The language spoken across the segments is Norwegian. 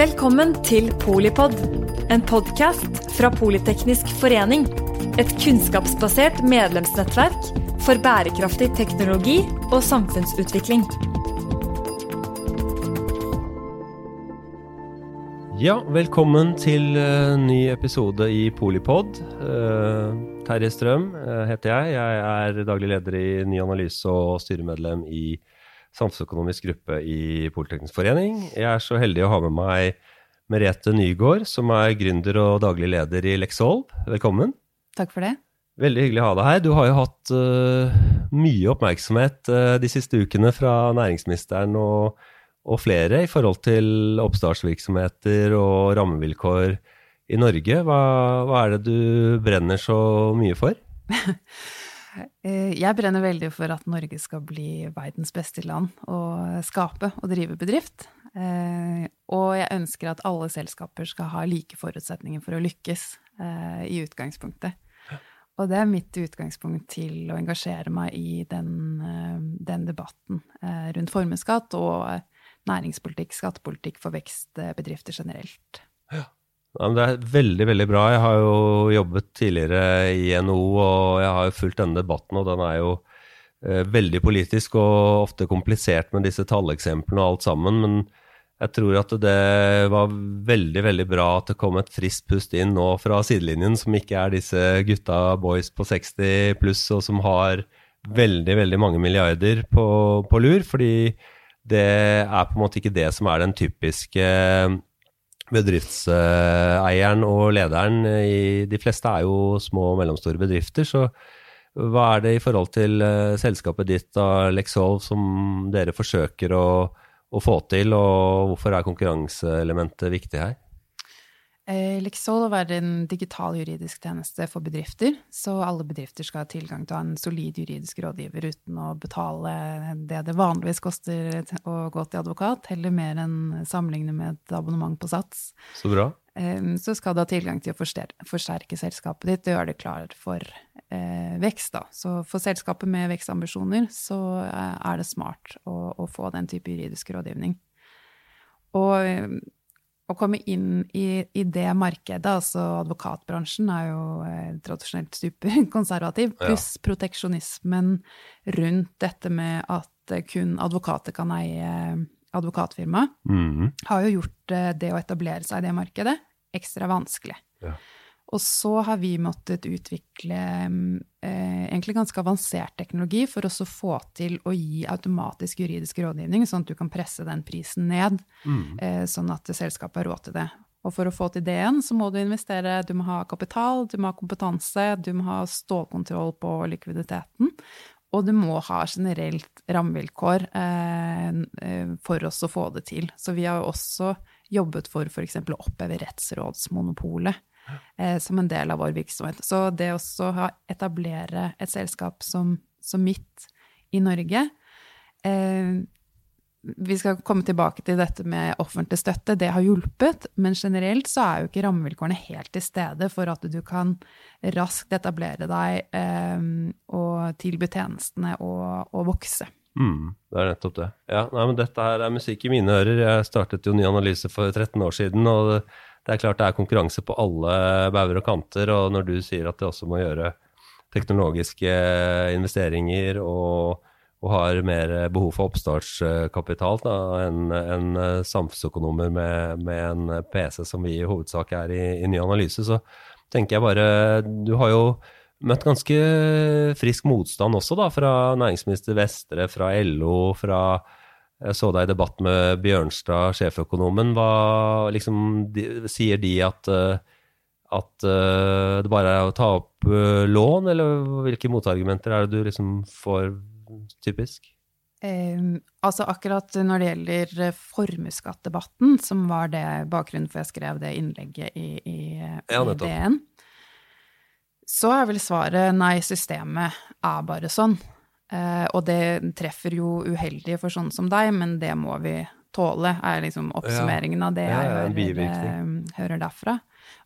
Velkommen til Polipod, en podkast fra Politeknisk forening. Et kunnskapsbasert medlemsnettverk for bærekraftig teknologi og samfunnsutvikling. Ja, velkommen til uh, ny episode i Polipod. Uh, Terje Strøm uh, heter jeg. Jeg er daglig leder i Ny analyse og styremedlem i samfunnsøkonomisk gruppe i Politeknisk forening. Jeg er så heldig å ha med meg Merete Nygaard, som er gründer og daglig leder i Lexolv. Velkommen. Takk for det. Veldig hyggelig å ha deg her. Du har jo hatt mye oppmerksomhet de siste ukene fra næringsministeren og og flere i forhold til oppstartsvirksomheter og rammevilkår i Norge. Hva, hva er det du brenner så mye for? Eh, jeg brenner veldig for at Norge skal bli verdens beste land å skape og drive bedrift. Eh, og jeg ønsker at alle selskaper skal ha like forutsetninger for å lykkes eh, i utgangspunktet. Og det er mitt utgangspunkt til å engasjere meg i den, den debatten rundt formuesskatt og næringspolitikk, skattepolitikk for vekstbedrifter generelt. Ja. Ja, det er veldig veldig bra. Jeg har jo jobbet tidligere i NHO, og jeg har jo fulgt denne debatten, og den er jo eh, veldig politisk og ofte komplisert med disse talleksemplene og alt sammen. Men jeg tror at det var veldig veldig bra at det kom et friskt pust inn nå fra sidelinjen, som ikke er disse gutta boys på 60 pluss, og som har veldig veldig mange milliarder på, på lur. fordi det er på en måte ikke det som er den typiske bedriftseieren og lederen. I, de fleste er jo små og mellomstore bedrifter. Så hva er det i forhold til uh, selskapet ditt av Lexolve som dere forsøker å, å, få til, og hvorfor er konkurranseelementet viktig her? Eh, Lexolve er en digital juridisk tjeneste for bedrifter, så alle bedrifter skal ha tilgang til å ha en solid juridisk rådgiver uten å betale det det vanligvis koster å gå til advokat, heller mer enn sammenligne med et abonnement på Sats. Så bra. Eh, så skal du ha tilgang til å forsterke selskapet ditt og gjøre det klar for eh, vekst. Da. Så for selskapet med vekstambisjoner så er det smart å, å få den type juridisk rådgivning. Og å komme inn i, i, det markedet, altså advokatbransjen er jo eh, tradisjonelt superkonservativ, pluss ja. proteksjonismen rundt dette med at eh, kun advokater kan eie advokatfirma, mm. har jo gjort eh, det å etablere seg i det markedet ekstra vanskelig. Ja. Og så har vi måttet utvikle eh, egentlig ganske avansert teknologi for å få til å gi automatisk juridisk rådgivning, sånn at du kan presse den prisen ned, mm. eh, sånn at selskapet har råd til det. Og for å få til det igjen, så må du investere, du må ha kapital, du må ha kompetanse, du må ha stålkontroll på likviditeten. Og du må ha generelt rammevilkår eh, eh for oss å få det til. Så vi har også jobbet for f.eks. å oppheve rettsrådsmonopolet eh, som en del av vår virksomhet. Så det å etablere et selskap som, som mitt i Norge eh, vi skal komme tilbake til dette med offentlig støtte. Det har hjulpet, men generelt så er jo ikke rammevilkårene helt til stede for at du kan raskt etablere deg eh, og tilby tjenestene og, og vokse. Mm, det er nettopp det. Ja, nei, men Dette her er musikk i mine ører. Jeg startet jo ny analyse for 13 år siden. og det, er klart det er konkurranse på alle bauger og kanter, og når du sier at det også må gjøre teknologiske investeringer og, og har mer behov for oppstartskapital enn en samfunnsøkonomer med, med, en PC som vi i hovedsak er i, i ny analyse, så tenker jeg bare Du har jo møtt ganske frisk motstand også da, fra næringsminister Vestre, fra LO, fra jeg så deg i debatt med Bjørnstad, sjeføkonomen. Hva liksom, de, sier de at, eh, at uh, det bare er å ta opp uh, lån, eller hvilke motargumenter er det du liksom får typisk? Um, altså akkurat når det gjelder formuesskattdebatten, som var det bakgrunnen for jeg skrev det innlegget i, i, ja, i DN, så er vel svaret nei, systemet er bare sånn. Eh, og det treffer jo uheldig for sånne som deg, men det må vi tåle, er liksom oppsummeringen av det jeg ja, hører, eh, hører, derfra.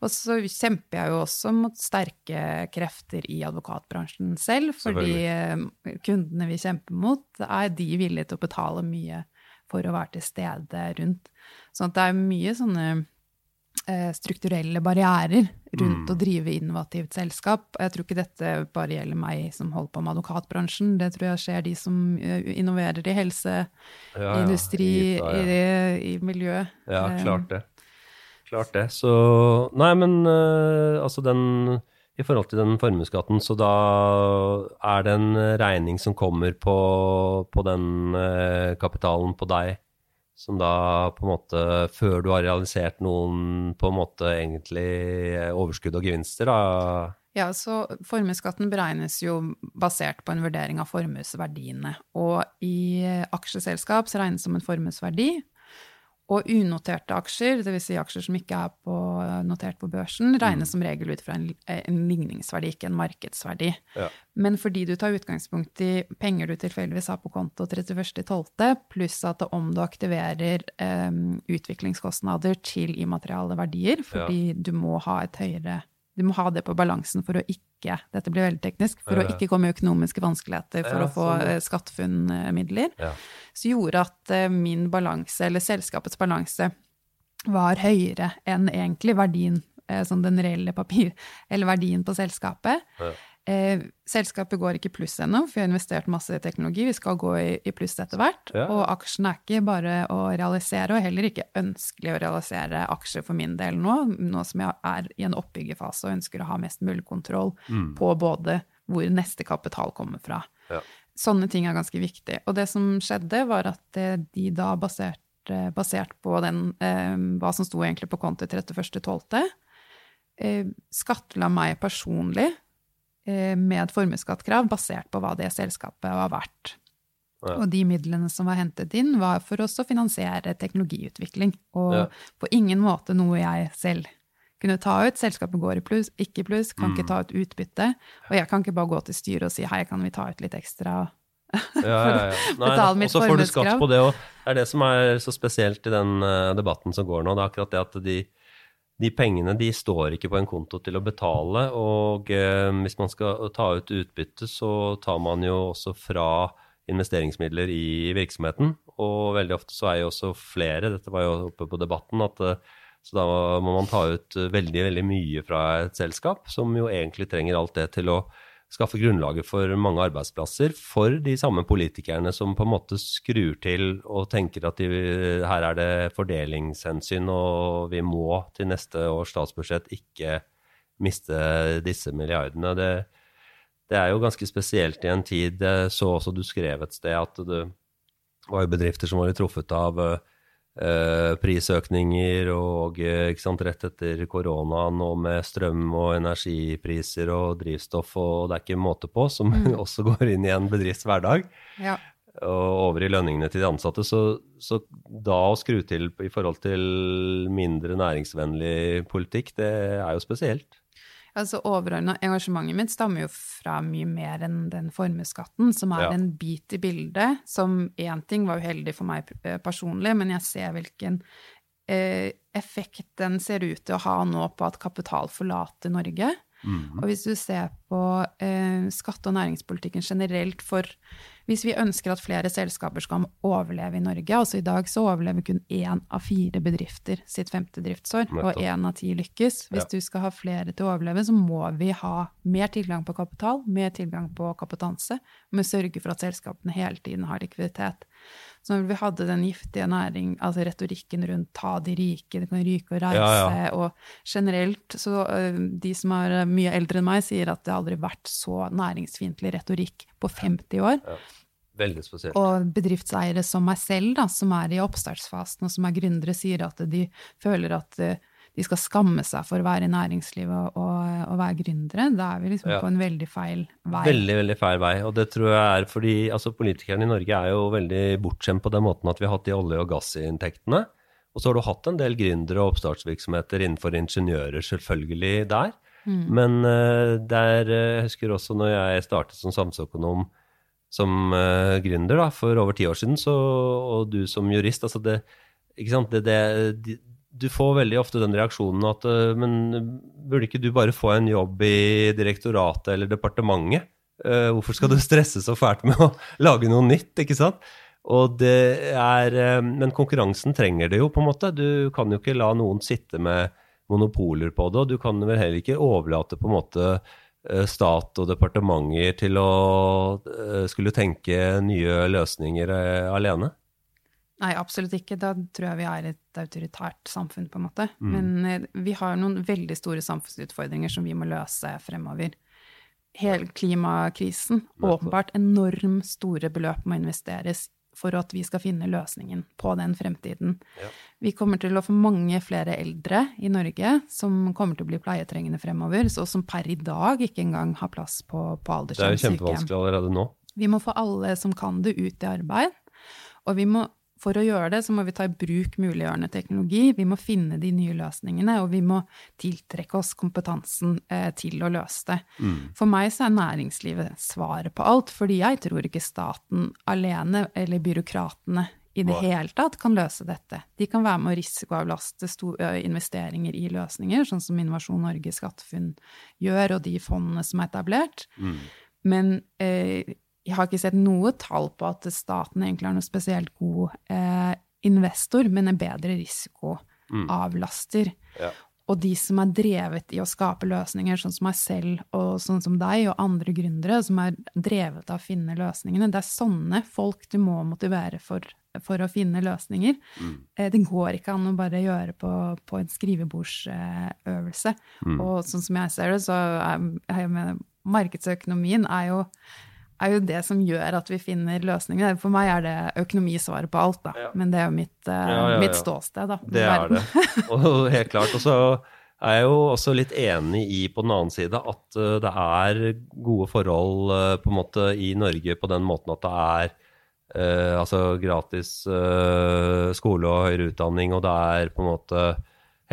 Og så kjemper jeg jo også mot sterke krefter i advokatbransjen selv, fordi eh, kundene vi kjemper mot, er de villige til å betale mye for å være til stede rundt. At det er mye sånne strukturelle barrierer rundt Mm. å drive innovativt selskap. Jeg tror ikke dette bare gjelder meg som holder på med advokatbransjen. Det tror jeg skjer de som eh, innoverer i helse, Ja, ja, industri, ja. i, i miljø. Ja, Eh, klart det. Klart det. Så Nei, men eh, altså den I forhold til den formuesskatten, så da er det en regning som kommer på, på den eh, kapitalen på deg, som da på en måte, før du har realisert noen på en måte egentlig eh, overskudd og gevinster, da Ja, så formuesskatten beregnes jo basert på en vurdering av formuesverdiene. Og i aksjeselskap så regnes det som en formuesverdi. Og unoterte aksjer, dvs. Si aksjer som ikke er på, notert på børsen, regnes som regel ut fra en, en ligningsverdi, ikke en markedsverdi. Ja. Men fordi du tar utgangspunkt i penger du tilfeldigvis har på konto 31.12., pluss at om du aktiverer eh, utviklingskostnader til immateriale verdier, fordi du må ha et høyere du må ha det på balansen for å ikke dette blir veldig teknisk, for å ikke komme i økonomiske vanskeligheter for å få sånn, eh, SkatteFUNN-midler. Så gjorde at eh, min balanse, eller selskapets balanse, var høyere enn egentlig verdien, sånn den reelle papir, eller verdien på selskapet. Eh, selskapet går ikke i pluss ennå, for vi har investert masse i teknologi. Vi skal gå i, i pluss etter hvert. Ja. Og aksjen er ikke bare å realisere, og heller ikke ønskelig å realisere aksjer for min del nå, nå som jeg er i en oppbyggefase og ønsker å ha mest mulig kontroll Mm. på både hvor neste kapital kommer fra. Ja. Sånne ting er ganske viktig. Og det som skjedde, var at eh, de da basert, eh, basert på den, eh, hva som sto egentlig på konto 31.12., eh, skattla meg personlig med et formuesskattkrav basert på hva det selskapet var verdt. Ja. Og de midlene som var hentet inn, var for oss å finansiere teknologiutvikling. Og Ja. på ingen måte noe jeg selv kunne ta ut. Selskapet går i pluss, ikke i pluss, kan Mm. ikke ta ut utbytte. Og jeg kan ikke bare gå til styret og si hei, kan vi ta ut litt ekstra? Ja, ja, ja. Nei, betale mitt og så får du skatt på det òg. Det er det som er så spesielt i den eh, debatten som går nå. Det er akkurat det at de, de pengene de står ikke på en konto til å betale. Og eh, hvis man skal ta ut utbytte, så tar man jo også fra investeringsmidler i virksomheten. Og veldig ofte så er jo også flere, dette var jo oppe på debatten, at eh, så da må man ta ut eh, veldig, veldig mye fra et selskap, som jo egentlig trenger alt det til å skaffe grunnlaget for mange arbeidsplasser for de samme politikerne som på en måte skrur til og tenker at de, her er det fordelingshensyn, og vi må til neste års statsbudsjett ikke miste disse milliardene. Det, det er jo ganske spesielt i en tid. Jeg så også du skrev et sted at det var jo bedrifter som var truffet av eh, prisøkninger og eh, sant, rett etter koronaen og med strøm og energipriser og drivstoff, og det er ikke måte på, som også går inn i en bedrifts hverdag Ja. og over i lønningene til de ansatte. Så, så da å skru til i forhold til mindre næringsvennlig politikk, det er jo spesielt. Altså overordna engasjementet mitt stammer jo fra mye mer enn den formuesskatten, som er Ja. en bit i bildet, som én ting var uheldig for meg eh, personlig, men jeg ser hvilken eh, effekt den ser ut til å ha nå på at kapital forlater Norge. Og hvis du ser på eh, skatte- og næringspolitikken generelt for Hvis vi ønsker at flere selskaper skal overleve i Norge, altså i dag så overlever kun én av fire bedrifter sitt femte driftsår, og én av ti lykkes. Hvis Ja. du skal ha flere til å overleve, så må vi ha mer tilgang på kapital, mer tilgang på kompetanse, vi sørge for at selskapene hele tiden har likviditet. Så når vi hadde den giftige næring, altså retorikken rundt ta de rike, det kan ryke og reise, Ja, ja. og generelt så øh, de som er øh, mye eldre enn meg, sier at det aldri har vært så næringsfiendtlig retorikk på 50 år. Veldig spesielt. Og bedriftseiere som meg selv, da, som er i oppstartsfasen og som er gründere, sier at de føler at øh, de skal skamme seg for å være i næringslivet og, og, og være gründere. Da er vi liksom Ja. på en veldig feil vei. Veldig, veldig feil vei. Og det tror jeg er fordi altså politikerne i Norge er jo veldig bortskjemt på den måten at vi har hatt de olje- og gassinntektene. Og så har du hatt en del gründere og oppstartsvirksomheter innenfor ingeniører, selvfølgelig, der. Men uh, der eh, Jeg husker også når jeg startet som samfunnsøkonom som uh, gründer da, for over ti år siden, så, og du som jurist altså det, ikke sant, det, det, de, Du får veldig ofte den reaksjonen at eh, Men burde ikke du bare få en jobb i direktoratet eller departementet? Eh, hvorfor skal du stresse så fælt med å lage noe nytt, ikke sant? Og det er, eh, men konkurransen trenger det jo, på en måte. Du kan jo ikke la noen sitte med monopoler på det, og du kan vel heller ikke overlate på en måte stat og departementer til å skulle tenke nye løsninger alene? Nei, absolutt ikke. Da tror jeg vi er et autoritært samfunn, på en måte. Mm. Men vi har noen veldig store samfunnsutfordringer som vi må løse fremover. Hele klimakrisen, åpenbart enormt store beløp må investeres for at vi skal finne løsningen på den fremtiden. Ja. Vi kommer til å få mange flere eldre i Norge som kommer til å bli pleietrengende fremover, og som per i dag ikke engang har plass på, på aldershjem. Det er jo kjempevanskelig allerede nå. Vi må få alle som kan det, ut i arbeid. Og vi må for å gjøre det, så må vi ta i bruk muliggjørende teknologi. Vi må finne de nye løsningene, og vi må tiltrekke oss kompetansen eh, til å løse det. Mm. For meg så er næringslivet svaret på alt, fordi jeg tror ikke staten alene, eller byråkratene i det hele tatt, kan løse dette. De kan være med å risikoavlaste investeringer i løsninger, sånn som Innovasjon Norge, SkatteFUNN gjør, og de fondene som er etablert. Mm. Men eh, jeg har ikke sett noe tall på at staten egentlig er noe spesielt god eh, investor, men en bedre risikoavlaster. Mm. Ja. Og de som er drevet i å skape løsninger, sånn som meg selv og sånn som deg og andre gründere, som er drevet av å finne løsningene, det er sånne folk du må motivere for, for å finne løsninger. Mm. Eh, det går ikke an å bare gjøre på, på en skrivebordsøvelse. Mm. Og sånn som jeg ser det, så er, jeg mener, markedsøkonomien er jo er jo det som gjør at vi finner løsninger. For meg er det økonomisvaret på alt, da. Ja. Men det er jo mitt, uh, ja, ja, mitt ståsted, da. Det er det. Og helt klart. Og så er jeg jo også litt enig i, på den annen side, at uh, det er gode forhold uh, på en måte i Norge på den måten at det er altså gratis skole og høyere utdanning, og det er på en måte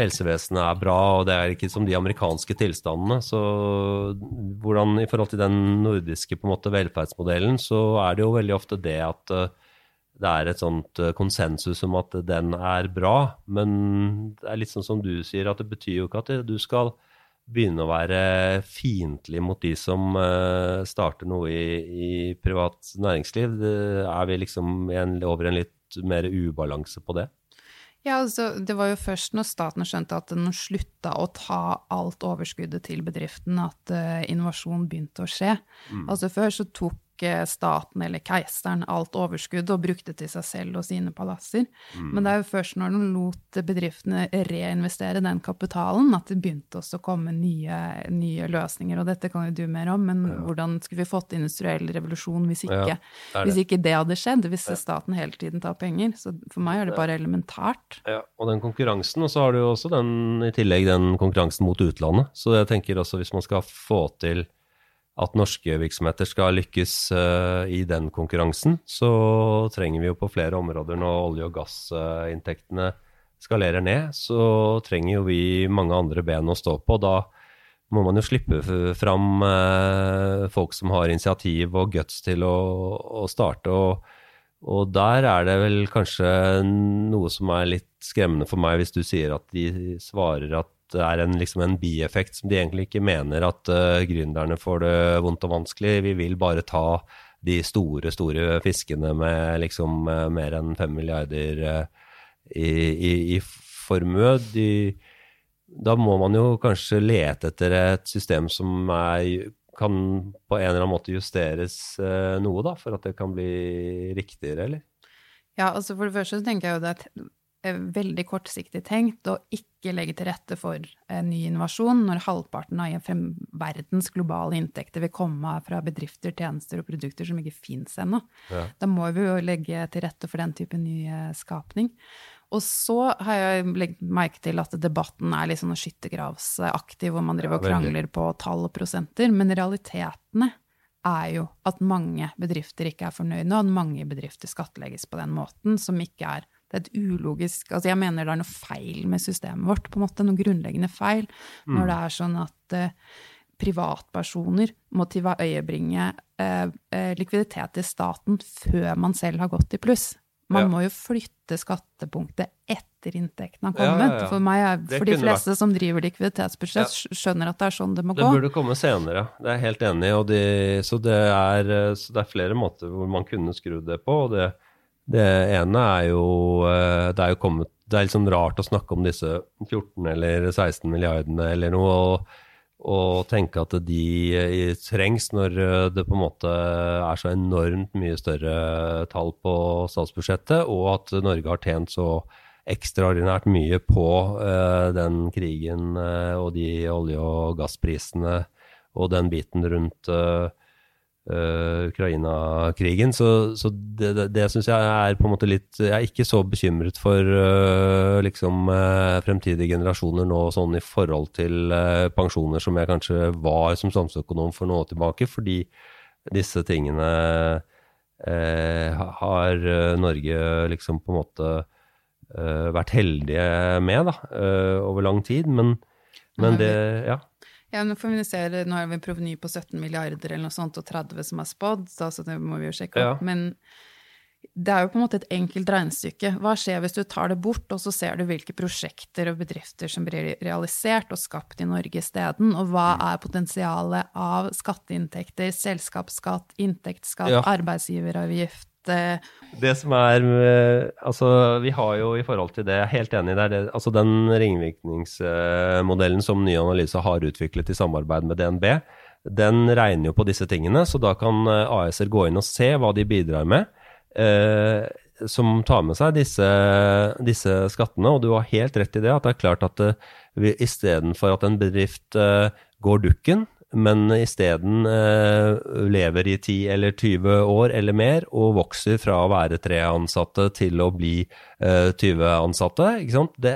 helsevesenet er bra, og det er ikke som de amerikanske tilstandene. Så hvordan i forhold til den nordiske måte, velferdsmodellen, så er det jo veldig ofte det at uh, det er et sånt uh, konsensus om at den er bra. Men det er litt sånn som du sier, at det betyr jo ikke at du skal begynne å være fiendtlig mot de som uh, starter noe i, i, privat næringsliv. Er vi liksom over en litt mer ubalanse på det? Ja, altså, Det var jo først når staten skjønte at den slutta å ta alt overskuddet til bedriften, at uh, innovasjon begynte å skje. Mm. Altså Før så tok staten eller keiseren alt overskudd og brukte til seg selv og sine palasser. Mm. Men det er jo først når de lot bedriftene reinvestere den kapitalen, at det begynte også å komme nye, nye løsninger. Og dette kan jo du mer om, men ja. hvordan skulle vi fått industriell revolusjon hvis ikke, ja, det hvis ikke det hadde skjedd? Hvis ja. staten hele tiden tar penger? Så for meg er det bare elementært. Ja, og den konkurransen, og så har du jo også den, i tillegg den konkurransen mot utlandet. Så jeg tenker også hvis man skal få til at norske virksomheter skal lykkes uh, i den konkurransen, så trenger vi jo på flere områder når olje- og gassinntektene skalerer ned, så trenger jo vi mange andre ben å stå på. Da må man jo slippe fram uh, folk som har initiativ og guts til å, å starte. Og, og, der er det vel kanskje noe som er litt skremmende for meg, hvis du sier at de svarer at det er en, liksom en bieffekt som de egentlig ikke mener at uh, gründerne får det vondt og vanskelig. Vi vil bare ta de store, store fiskene med liksom uh, mer enn fem milliarder uh, i, i, i, formue. De, da må man jo kanskje lete etter et system som er, kan på en eller annen måte justeres noe, da, for at det kan bli riktigere, eller? Ja, altså for det første så tenker jeg jo det at veldig kortsiktig tenkt å ikke legge til rette for eh, ny innovasjon når halvparten av verdens globale inntekter vil komme fra bedrifter, tjenester og produkter som ikke fins ennå. Ja. Da må vi jo legge til rette for den type ny skapning. Og så har jeg legget merke til at debatten er litt sånn skyttergravsaktig, hvor man driver og krangler på tall og prosenter, men realitetene er jo at mange bedrifter ikke er fornøyde, og at mange bedrifter skattlegges på den måten, som ikke er det er et ulogisk altså Jeg mener det er noe feil med systemet vårt, på en måte, noe grunnleggende feil, mm. når det er sånn at uh, privatpersoner må tilveiebringe uh, uh, likviditet til staten før man selv har gått i pluss. Man ja. må jo flytte skattepunktet etter inntekten har kommet. Ja, ja, for, meg, for de fleste vært... som driver likviditetsbudsjett, skjønner at det er sånn det må det gå. Det burde komme senere, det er jeg helt enig i. De, så, det så, det er, flere måter hvor man kunne skrudd det på. og det Det ene er jo Det er jo kommet Det er litt sånn rart å snakke om disse 14 eller 16 milliardene eller noe. og og tenke at de trengs når det på en måte er så enormt mye større tall på statsbudsjettet, og at Norge har tjent så ekstraordinært mye på uh, den krigen uh, og de olje- og gassprisene og den biten rundt uh, Ukraina-krigen. Så, så, det, det, det syns jeg er på en måte litt Jeg er ikke så bekymret for liksom fremtidige generasjoner nå sånn i forhold til pensjoner som jeg kanskje var som samfunnsøkonom for noe tilbake, fordi disse tingene har Norge liksom på en måte uh, vært heldige med da, uh, over lang tid. Men, men det Ja. Ja, nå, får vi se, nå har vi proveny på 17 milliarder eller noe sånt, og 30 som er spådd, så det må vi jo sjekke opp. Ja. Men det er jo på en måte et enkelt regnestykke. Hva skjer hvis du tar det bort, og så ser du hvilke prosjekter og bedrifter som blir realisert og skapt i Norge isteden? Og hva mm. er potensialet av skatteinntekter, selskapsskatt, inntektsskatt, ja. arbeidsgiveravgift, det som er eh, Altså, vi har jo i forhold til det, jeg er helt enig i det, altså den ringvirkningsmodellen som Ny Analyse har utviklet i samarbeid med DNB, den regner jo på disse tingene, så da kan eh, AS-er gå inn og se hva de bidrar med. Eh, som tar med seg disse, disse, skattene, og du har helt rett i det, at det er klart at uh, istedenfor at en bedrift uh, går dukken, men isteden eh, lever i 10 eller 20 år eller mer og vokser fra å være tre ansatte til å bli eh, 20 ansatte. Det,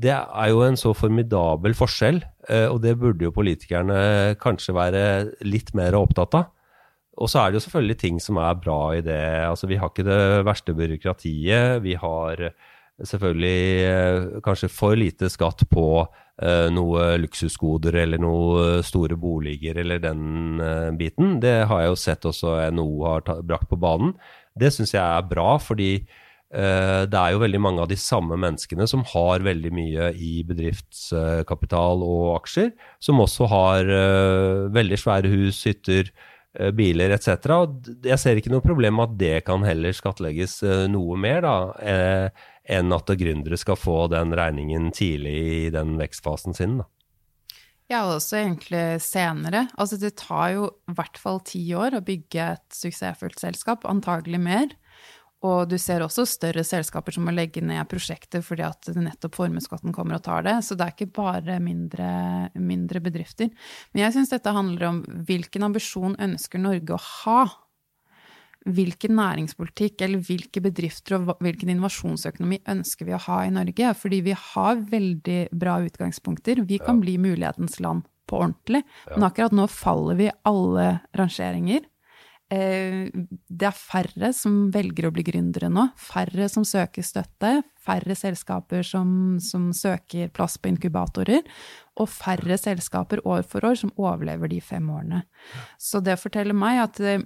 det, er jo en så formidabel forskjell, eh, og det burde jo politikerne kanskje være litt mer opptatt av. Og så er det jo selvfølgelig ting som er bra i det. Altså, vi har ikke det verste byråkratiet. Vi har selvfølgelig eh, kanskje for lite skatt på noe luksusgoder eller noe store boliger eller den uh, biten. Det har jeg jo sett også NHO har brakt på banen. Det syns jeg er bra, fordi uh, det er jo veldig mange av de samme menneskene som har veldig mye i bedriftskapital og aksjer, som også har veldig svære hus, hytter, biler etc. Jeg ser ikke noe problem med at det kan heller skattlegges noe mer, da enn at gründere skal få den regningen tidlig i den vekstfasen sin. Da. Ja, også egentlig senere. Altså det tar jo i hvert fall ti år å bygge et suksessfullt selskap, antagelig mer. Og du ser også større selskaper som må legge ned prosjekter fordi at nettopp formuesskatten kommer og tar det. Så det er ikke bare mindre, mindre bedrifter. Men jeg syns dette handler om hvilken ambisjon ønsker Norge å ha hvilken næringspolitikk eller hvilke bedrifter og hvilken innovasjonsøkonomi ønsker vi å ha i Norge? Fordi vi har veldig bra utgangspunkter. Vi kan bli mulighetens land på ordentlig. Men akkurat nå faller vi alle rangeringer. Eh, det er færre som velger å bli gründere nå. Færre som søker støtte. Færre selskaper som, som søker plass på inkubatorer. Og færre selskaper år for år som overlever de fem årene. Så det forteller meg at eh,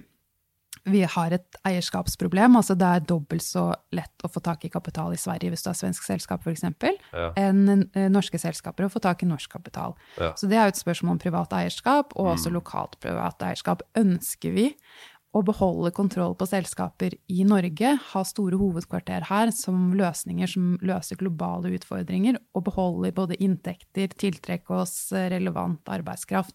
vi har et eierskapsproblem. altså Det er dobbelt så lett å få tak i kapital i Sverige hvis du har svensk selskap f.eks., ja. enn eh, norske selskaper å få tak i norsk kapital. Ja. Så det er jo et spørsmål om privat eierskap, og også mm. lokalt privat eierskap. Ønsker vi å beholde kontroll på selskaper i Norge, ha store hovedkvarter her som løsninger som løser globale utfordringer, og beholde både inntekter, tiltrekke oss relevant arbeidskraft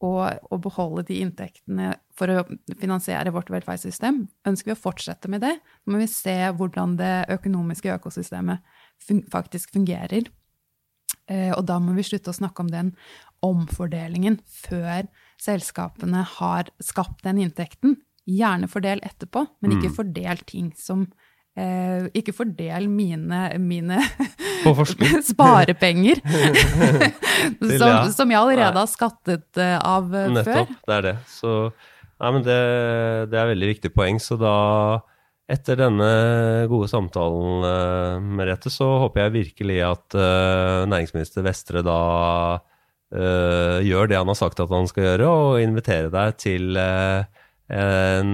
og, og, beholde de inntektene for å finansiere vårt velferdssystem. Ønsker vi å fortsette med det, så må vi se hvordan det økonomiske økosystemet fun faktisk fungerer. Eh, og da må vi slutte å snakke om den omfordelingen før selskapene har skapt den inntekten. Gjerne fordel etterpå, men ikke mm. fordel ting som Eh, ikke fordel mine, mine sparepenger, som, som, jeg allerede har skattet uh, av Nettopp, før. det er det. Så nei, men det, det er veldig viktig poeng. Så da, etter denne gode samtalen, uh, Merete, så håper jeg virkelig at uh, næringsminister Vestre da gjør det han har sagt at han skal gjøre, og invitere deg til en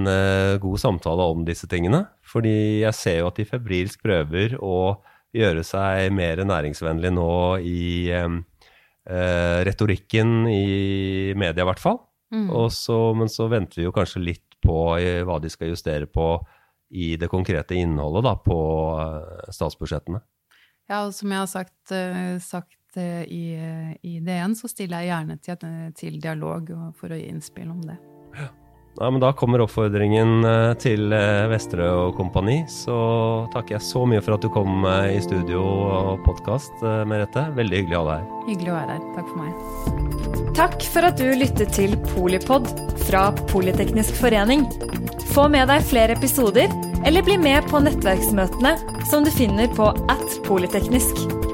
god samtale om disse tingene. Fordi jeg ser jo at de febrilsk prøver å gjøre seg mer næringsvennlig nå i eh, retorikken i media, i hvert fall. Mm. Så, men så venter vi jo kanskje litt på hva de skal justere på i det konkrete innholdet da, på statsbudsjettene. Ja, og som jeg har sagt, uh, sagt uh, i, i, DN, så stiller jeg gjerne til, til dialog for å gi innspill om det. Ja. Ja, men Da kommer oppfordringen eh, til eh, Vestre og kompani. Så takker jeg så mye for at du kom eh, i studio og podkast, Merete. Veldig hyggelig å ha deg her. Hyggelig å være her. Takk for meg. Takk for at du lyttet til Polipod fra Politeknisk forening. Få med deg flere episoder, eller bli med på nettverksmøtene som du finner på at polyteknisk.